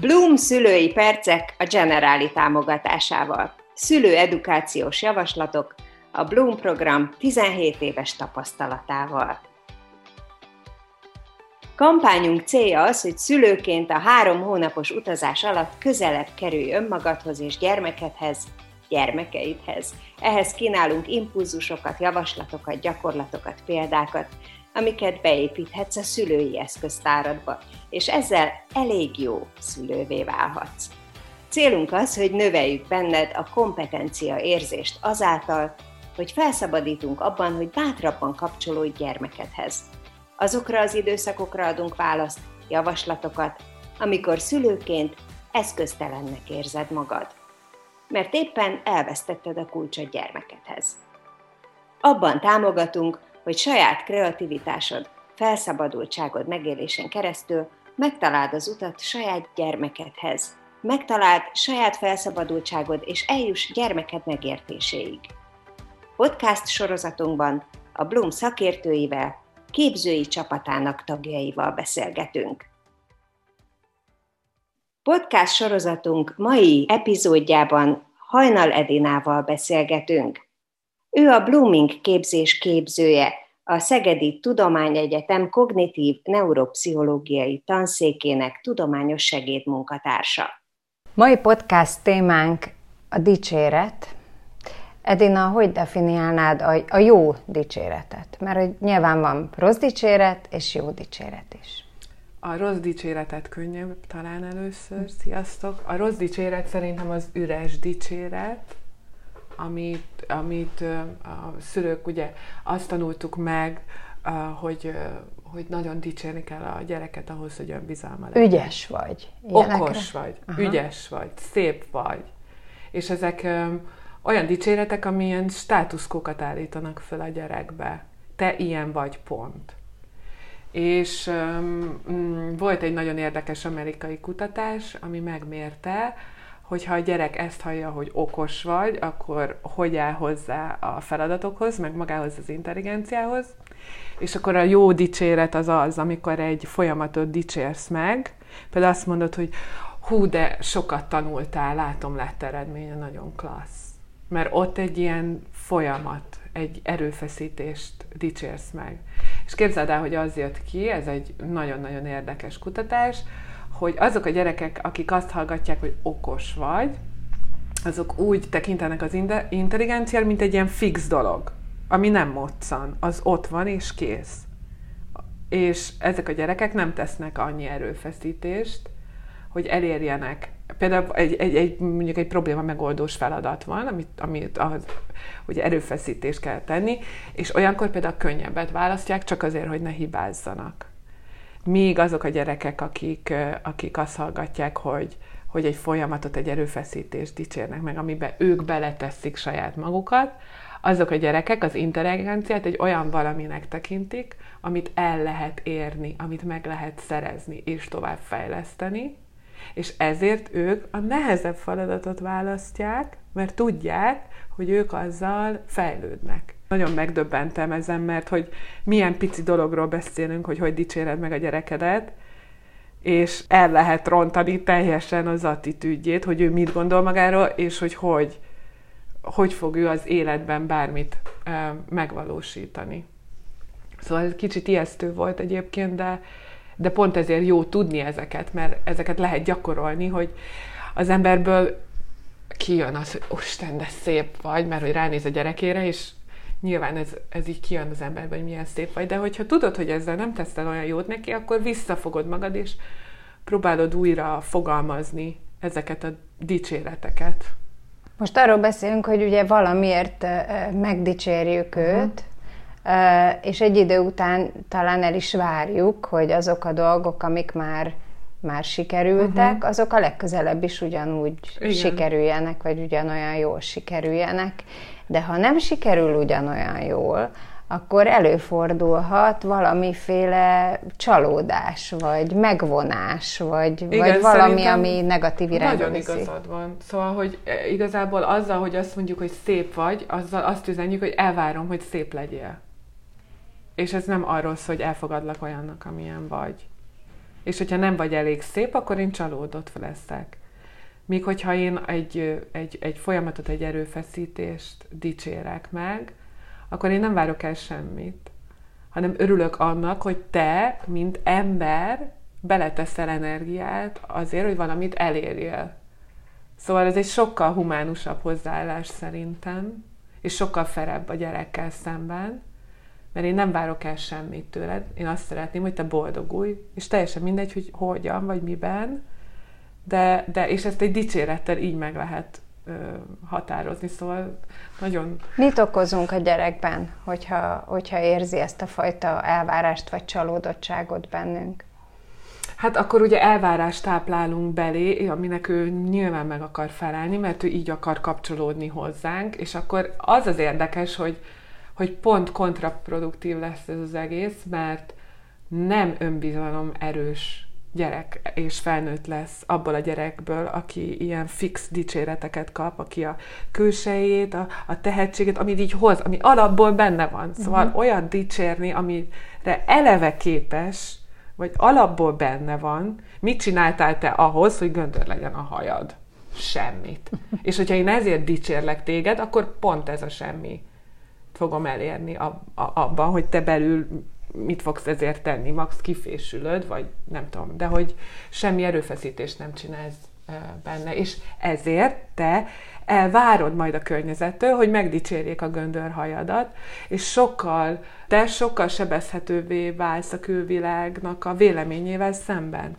Bloom szülői percek a Generáli támogatásával. Szülő edukációs javaslatok a Bloom program 17 éves tapasztalatával. Kampányunk célja az, hogy szülőként a három hónapos utazás alatt közelebb kerülj önmagadhoz és gyermekedhez, gyermekeidhez. Ehhez kínálunk impulzusokat, javaslatokat, gyakorlatokat, példákat, amiket beépíthetsz a szülői eszköztáradba, és ezzel elég jó szülővé válhatsz. Célunk az, hogy növeljük benned a kompetencia érzést azáltal, hogy felszabadítunk abban, hogy bátrabban kapcsolódj gyermekedhez. Azokra az időszakokra adunk választ, javaslatokat, amikor szülőként eszköztelennek érzed magad. Mert éppen elvesztetted a kulcsot gyermekedhez. Abban támogatunk, hogy saját kreativitásod, felszabadultságod megélésen keresztül megtaláld az utat saját gyermekedhez, megtaláld saját felszabadultságod és eljuss gyermeked megértéséig. Podcast sorozatunkban a Bloom szakértőivel, képzői csapatának tagjaival beszélgetünk. Podcast sorozatunk mai epizódjában Hajnal Edinával beszélgetünk. Ő a Blooming képzés képzője, a Szegedi Tudományegyetem kognitív neuropszichológiai tanszékének tudományos segédmunkatársa. Mai podcast témánk a dicséret. Edina, hogy definiálnád a, a jó dicséretet? Mert hogy nyilván van rossz dicséret és jó dicséret is. A rossz dicséretet könnyebb talán először. Sziasztok! A rossz dicséret szerintem az üres dicséret, amit, amit a szülők ugye azt tanultuk meg, hogy, hogy nagyon dicsérni kell a gyereket ahhoz, hogy önbizalma legyen. Ügyes vagy. Ilyenekre? Okos vagy, Aha. ügyes vagy, szép vagy. És ezek olyan dicséretek, amilyen státuszkókat állítanak fel a gyerekbe. Te ilyen vagy, pont. És um, volt egy nagyon érdekes amerikai kutatás, ami megmérte, hogyha a gyerek ezt hallja, hogy okos vagy, akkor hogy áll hozzá a feladatokhoz, meg magához az intelligenciához. És akkor a jó dicséret az az, amikor egy folyamatot dicsérsz meg, például azt mondod, hogy hú, de sokat tanultál, látom, lett eredménye, nagyon klassz. Mert ott egy ilyen folyamat, egy erőfeszítést dicsérsz meg. És képzeld el, hogy az jött ki, ez egy nagyon-nagyon érdekes kutatás, hogy azok a gyerekek, akik azt hallgatják, hogy okos vagy, azok úgy tekintenek az intelligenciára, mint egy ilyen fix dolog, ami nem moccan, az ott van és kész. És ezek a gyerekek nem tesznek annyi erőfeszítést, hogy elérjenek. Például egy, egy, egy, mondjuk egy probléma megoldós feladat van, amit, amit az, hogy erőfeszítést kell tenni, és olyankor például könnyebbet választják, csak azért, hogy ne hibázzanak míg azok a gyerekek, akik, akik azt hallgatják, hogy, hogy egy folyamatot, egy erőfeszítést dicsérnek meg, amiben ők beleteszik saját magukat, azok a gyerekek az intelligenciát egy olyan valaminek tekintik, amit el lehet érni, amit meg lehet szerezni és tovább fejleszteni, és ezért ők a nehezebb feladatot választják, mert tudják, hogy ők azzal fejlődnek. Nagyon megdöbbentem ezen, mert hogy milyen pici dologról beszélünk, hogy hogy dicséred meg a gyerekedet, és el lehet rontani teljesen az attitűdjét, hogy ő mit gondol magáról, és hogy hogy, hogy fog ő az életben bármit e, megvalósítani. Szóval kicsit ijesztő volt egyébként, de, de pont ezért jó tudni ezeket, mert ezeket lehet gyakorolni, hogy az emberből kijön az, hogy Isten, de szép vagy, mert hogy ránéz a gyerekére, és nyilván ez, ez így kijön az emberben, hogy milyen szép vagy, de hogyha tudod, hogy ezzel nem teszel olyan jót neki, akkor visszafogod magad, és próbálod újra fogalmazni ezeket a dicséreteket. Most arról beszélünk, hogy ugye valamiért megdicsérjük uh-huh. őt, és egy idő után talán el is várjuk, hogy azok a dolgok, amik már már sikerültek, uh-huh. azok a legközelebb is ugyanúgy Igen. sikerüljenek, vagy ugyanolyan jól sikerüljenek. De ha nem sikerül ugyanolyan jól, akkor előfordulhat valamiféle csalódás, vagy megvonás, vagy, Igen, vagy valami, ami negatív irányba Nagyon viszi. igazad van. Szóval, hogy e, igazából azzal, hogy azt mondjuk, hogy szép vagy, azzal azt üzenjük, hogy elvárom, hogy szép legyél. És ez nem arról szól, hogy elfogadlak olyannak, amilyen vagy. És hogyha nem vagy elég szép, akkor én csalódott leszek. Míg hogyha én egy, egy, egy folyamatot, egy erőfeszítést dicsérek meg, akkor én nem várok el semmit, hanem örülök annak, hogy te, mint ember, beleteszel energiát azért, hogy valamit elérjél. Szóval ez egy sokkal humánusabb hozzáállás szerintem, és sokkal ferebb a gyerekkel szemben, mert én nem várok el semmit tőled. Én azt szeretném, hogy te boldogulj, és teljesen mindegy, hogy hogyan, vagy miben, de, de és ezt egy dicsérettel így meg lehet ö, határozni, szóval nagyon... Mit okozunk a gyerekben, hogyha, hogyha érzi ezt a fajta elvárást vagy csalódottságot bennünk? Hát akkor ugye elvárást táplálunk belé, aminek ő nyilván meg akar felelni, mert ő így akar kapcsolódni hozzánk, és akkor az az érdekes, hogy, hogy pont kontraproduktív lesz ez az egész, mert nem önbizalom erős gyerek és felnőtt lesz abból a gyerekből, aki ilyen fix dicséreteket kap, aki a külsejét, a, a tehetséget, amit így hoz, ami alapból benne van. Szóval uh-huh. olyan dicsérni, amire eleve képes, vagy alapból benne van, mit csináltál te ahhoz, hogy göndör legyen a hajad? Semmit. És hogyha én ezért dicsérlek téged, akkor pont ez a semmi fogom elérni abban, hogy te belül mit fogsz ezért tenni, max kifésülöd, vagy nem tudom, de hogy semmi erőfeszítést nem csinálsz benne, és ezért te elvárod majd a környezettől, hogy megdicsérjék a göndörhajadat, és sokkal, te sokkal sebezhetővé válsz a külvilágnak a véleményével szemben.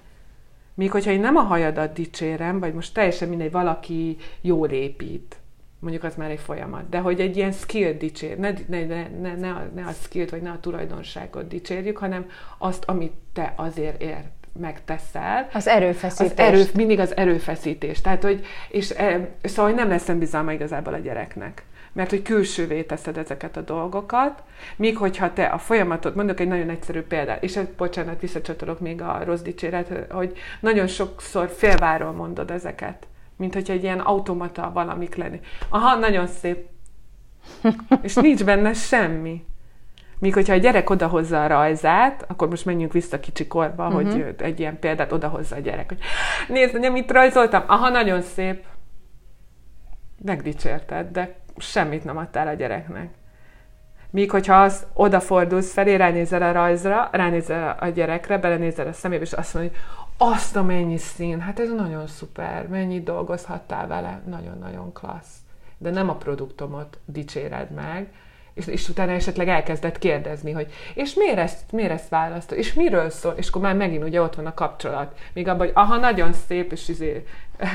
Míg hogyha én nem a hajadat dicsérem, vagy most teljesen mindegy, valaki jól épít, mondjuk az már egy folyamat, de hogy egy ilyen skill dicsér, ne, ne, ne, ne, ne, a, ne a skillt, vagy ne a tulajdonságot dicsérjük, hanem azt, amit te azért ért megteszel. Az erőfeszítés. Az erő, mindig az erőfeszítés. Tehát, hogy, és e, szóval nem lesz bizalma igazából a gyereknek. Mert hogy külsővé teszed ezeket a dolgokat, míg hogyha te a folyamatot, mondok egy nagyon egyszerű példát, és bocsánat, visszacsatolok még a rossz dicséret, hogy nagyon sokszor félváról mondod ezeket, mint hogyha egy ilyen automata valamik lenni. Aha, nagyon szép. És nincs benne semmi. Míg hogyha a gyerek odahozza a rajzát, akkor most menjünk vissza kicsi korba, uh-huh. hogy egy ilyen példát odahozza a gyerek, hogy nézd, hogy mit rajzoltam, aha, nagyon szép. Megdicsérted, de semmit nem adtál a gyereknek. Míg hogyha az odafordulsz felé, ránézel a rajzra, ránézel a gyerekre, belenézel a szemébe, és azt mondod, hogy azt a mennyi szín, hát ez nagyon szuper, mennyit dolgozhattál vele, nagyon-nagyon klassz. De nem a produktomot dicséred meg, és, és utána esetleg elkezdett kérdezni, hogy és miért ezt, miért ezt választod, és miről szól, és akkor már megint ugye ott van a kapcsolat. Még abban, hogy aha, nagyon szép, és izé,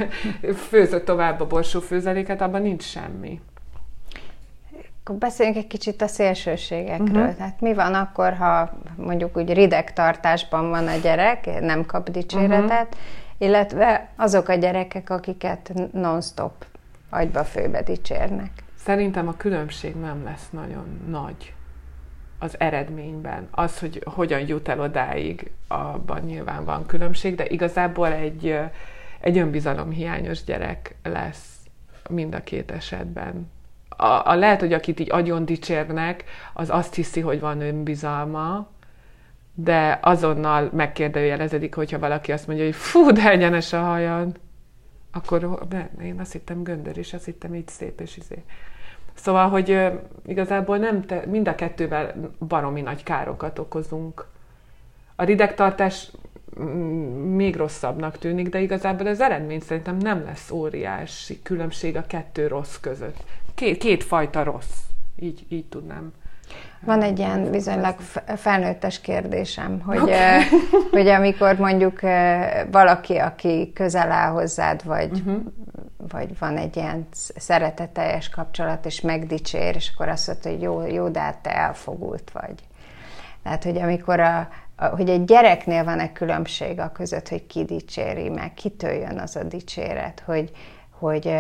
főzött tovább a borsó főzeléket, abban nincs semmi. Akkor beszéljünk egy kicsit a szélsőségekről. Uh-huh. Tehát mi van akkor, ha mondjuk úgy rideg tartásban van a gyerek, nem kap dicséretet, uh-huh. illetve azok a gyerekek, akiket non-stop agyba főbe dicsérnek. Szerintem a különbség nem lesz nagyon nagy az eredményben. Az, hogy hogyan jut el odáig, abban nyilván van különbség, de igazából egy, egy önbizalomhiányos gyerek lesz mind a két esetben. A, a lehet, hogy akit így agyon dicsérnek, az azt hiszi, hogy van önbizalma, de azonnal megkérdőjelezedik, hogyha valaki azt mondja, hogy fú, de egyenes a hajad, akkor ne, én azt hittem göndör, és azt hittem így szép, és izé. Szóval, hogy igazából nem te, mind a kettővel baromi nagy károkat okozunk. A ridegtartás mm, még rosszabbnak tűnik, de igazából az eredmény szerintem nem lesz óriási különbség a kettő rossz között. Két, két fajta rossz. Így, így tudnám. Van egy ilyen viszonylag felnőttes kérdésem, hogy, okay. hogy amikor mondjuk valaki, aki közel áll hozzád, vagy uh-huh vagy van egy ilyen szereteteljes kapcsolat, és megdicsér, és akkor azt mondta, hogy jó, jó de hát te elfogult vagy. Tehát, hogy amikor a, a, hogy egy gyereknél van-e különbség a között, hogy ki dicséri meg, kitől jön az a dicséret, hogy, hogy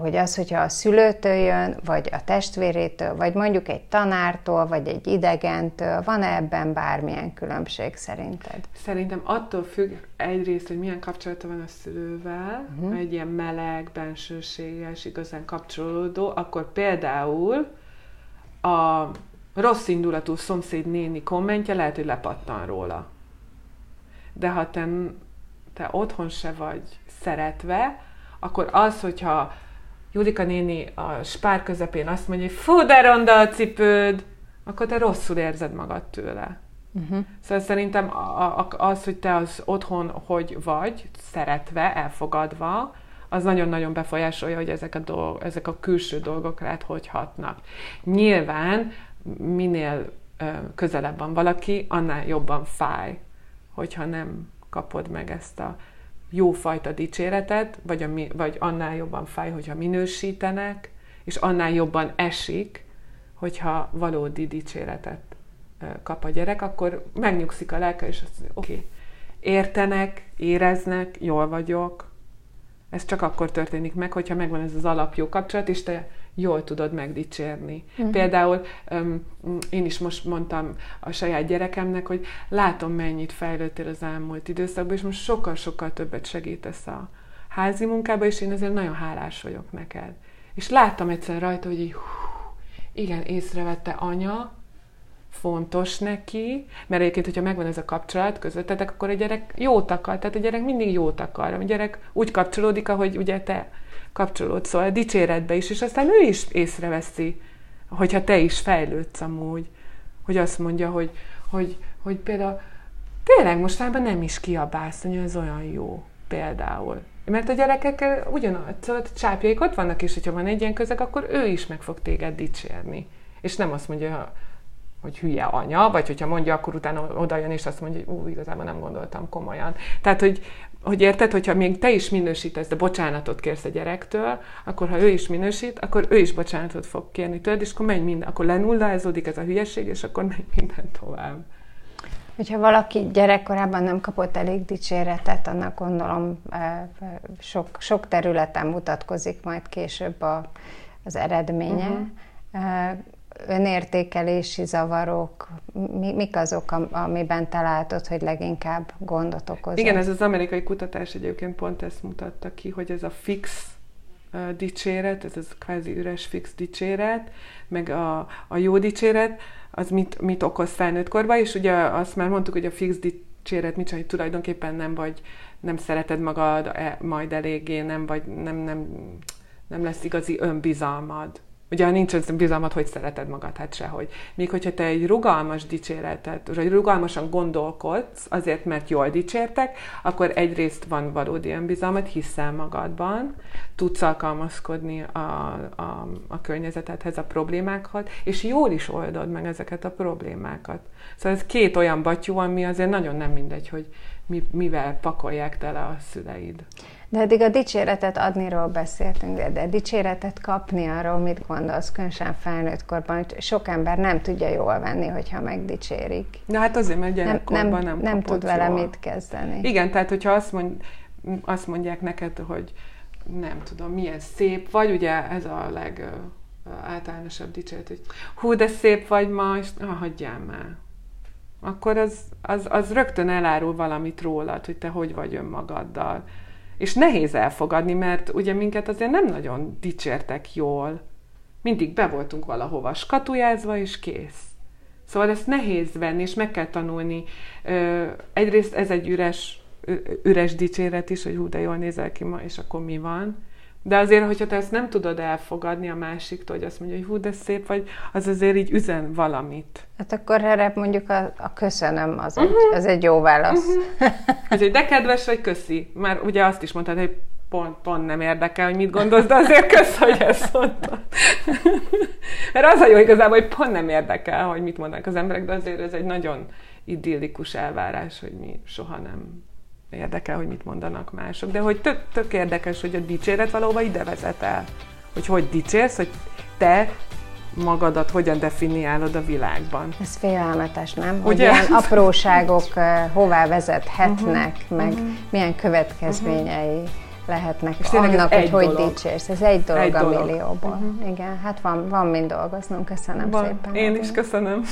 hogy az, hogyha a szülőtől jön, vagy a testvérétől, vagy mondjuk egy tanártól, vagy egy idegentől, van-e ebben bármilyen különbség szerinted? Szerintem attól függ egyrészt, hogy milyen kapcsolata van a szülővel, uh-huh. egy ilyen meleg, bensőséges, igazán kapcsolódó, akkor például a rossz indulatú szomszéd néni kommentje lehet, hogy lepattan róla. de ha te, te otthon se vagy szeretve, akkor az, hogyha Julika néni a spár közepén azt mondja, hogy fú, de ronda a cipőd, akkor te rosszul érzed magad tőle. Uh-huh. Szóval szerintem az, hogy te az otthon hogy vagy, szeretve, elfogadva, az nagyon-nagyon befolyásolja, hogy ezek a, dolg, ezek a külső dolgok rád hogy hatnak. Nyilván minél közelebb van valaki, annál jobban fáj, hogyha nem kapod meg ezt a jófajta dicséretet, vagy, a, vagy annál jobban fáj, hogyha minősítenek, és annál jobban esik, hogyha valódi dicséretet kap a gyerek, akkor megnyugszik a lelke, és azt mondja, oké, okay, értenek, éreznek, jól vagyok. Ez csak akkor történik meg, hogyha megvan ez az alapjó kapcsolat, és te jól tudod megdicsérni. Uh-huh. Például um, én is most mondtam a saját gyerekemnek, hogy látom, mennyit fejlődtél az elmúlt időszakban, és most sokkal-sokkal többet segítesz a házi munkába, és én ezért nagyon hálás vagyok neked. És láttam egyszer rajta, hogy így, hú, igen, észrevette anya, fontos neki, mert egyébként, hogyha megvan ez a kapcsolat közöttetek, akkor a gyerek jót akar, tehát a gyerek mindig jót akar. A gyerek úgy kapcsolódik, ahogy ugye te kapcsolódsz, szóval dicséretbe is, és aztán ő is észreveszi, hogyha te is fejlődsz amúgy, hogy azt mondja, hogy, hogy, hogy például tényleg mostában nem is kiabálsz, hogy ez olyan jó például. Mert a gyerekek ugyanaz, szóval a csápjaik ott vannak, és hogyha van egy ilyen közeg, akkor ő is meg fog téged dicsérni. És nem azt mondja, hogy hülye anya, vagy hogyha mondja, akkor utána oda jön, és azt mondja, hogy ú, igazából nem gondoltam komolyan. Tehát, hogy, hogy érted, hogyha még te is minősítesz, de bocsánatot kérsz a gyerektől, akkor ha ő is minősít, akkor ő is bocsánatot fog kérni tőled, és akkor megy minden, akkor lenullázódik ez a hülyeség, és akkor megy minden tovább. Hogyha valaki gyerekkorában nem kapott elég dicséretet, annak gondolom sok, sok területen mutatkozik majd később a, az eredménye. Uh-huh önértékelési zavarok, mi, mik azok, amiben te hogy leginkább gondot okoz? Igen, ez az amerikai kutatás egyébként pont ezt mutatta ki, hogy ez a fix dicséret, ez az kvázi üres fix dicséret, meg a, a jó dicséret, az mit, mit okoz felnőtt korban, és ugye azt már mondtuk, hogy a fix dicséret mit hogy tulajdonképpen nem vagy, nem szereted magad e, majd eléggé, nem vagy, nem, nem, nem lesz igazi önbizalmad Ugye, nincs ez bizalmat, hogy szereted magad, hát sehogy. Míg hogyha te egy rugalmas dicséretet, vagy rugalmasan gondolkodsz, azért, mert jól dicsértek, akkor egyrészt van valódi önbizalmat, hiszel magadban, tudsz alkalmazkodni a, a, a környezetedhez, a problémákhoz, és jól is oldod meg ezeket a problémákat. Szóval ez két olyan batyú, ami azért nagyon nem mindegy, hogy mi, mivel pakolják tele a szüleid. De eddig a dicséretet adniról beszéltünk, de, de dicséretet kapni arról mit gondolsz, különösen felnőtt korban, hogy sok ember nem tudja jól venni, hogyha megdicsérik. Na hát azért, mert gyerekkorban nem, nem, nem, nem tud vele jól. mit kezdeni. Igen, tehát hogyha azt, mond, azt mondják neked, hogy nem tudom, milyen szép vagy, ugye ez a leg általánosabb dicséret, hogy hú, de szép vagy ma, és ah, hagyjál már. Akkor az, az, az rögtön elárul valamit rólad, hogy te hogy vagy önmagaddal és nehéz elfogadni, mert ugye minket azért nem nagyon dicsértek jól. Mindig be voltunk valahova skatujázva, és kész. Szóval ezt nehéz venni, és meg kell tanulni. Egyrészt ez egy üres, üres dicséret is, hogy hú, de jól nézel ki ma, és akkor mi van. De azért, hogyha te ezt nem tudod elfogadni a másiktól, hogy azt mondja, hogy hú, de szép vagy, az azért így üzen valamit. Hát akkor erre mondjuk a, a köszönöm, az, uh-huh. egy, az egy jó válasz. Uh-huh. hogy de kedves vagy, köszi. Már ugye azt is mondtad, hogy pont, pont nem érdekel, hogy mit gondolsz, de azért kösz, hogy ezt mondtad. Mert az a jó igazából, hogy pont nem érdekel, hogy mit mondanak az emberek, de azért ez egy nagyon idillikus elvárás, hogy mi soha nem érdekel, hogy mit mondanak mások, de hogy tök, tök érdekes, hogy a dicséret valóban ide vezet el. Hogy hogy dicsérsz, hogy te magadat hogyan definiálod a világban. Ez félelmetes, nem? Hogy Ugye? ilyen apróságok hová vezethetnek, uh-huh. meg uh-huh. milyen következményei uh-huh. lehetnek És annak, hogy hogy dolog. dicsérsz. Ez egy dolog egy a dolog. millióból. Uh-huh. Igen, hát van, van mind dolgoznunk. Köszönöm van. szépen. Én is köszönöm.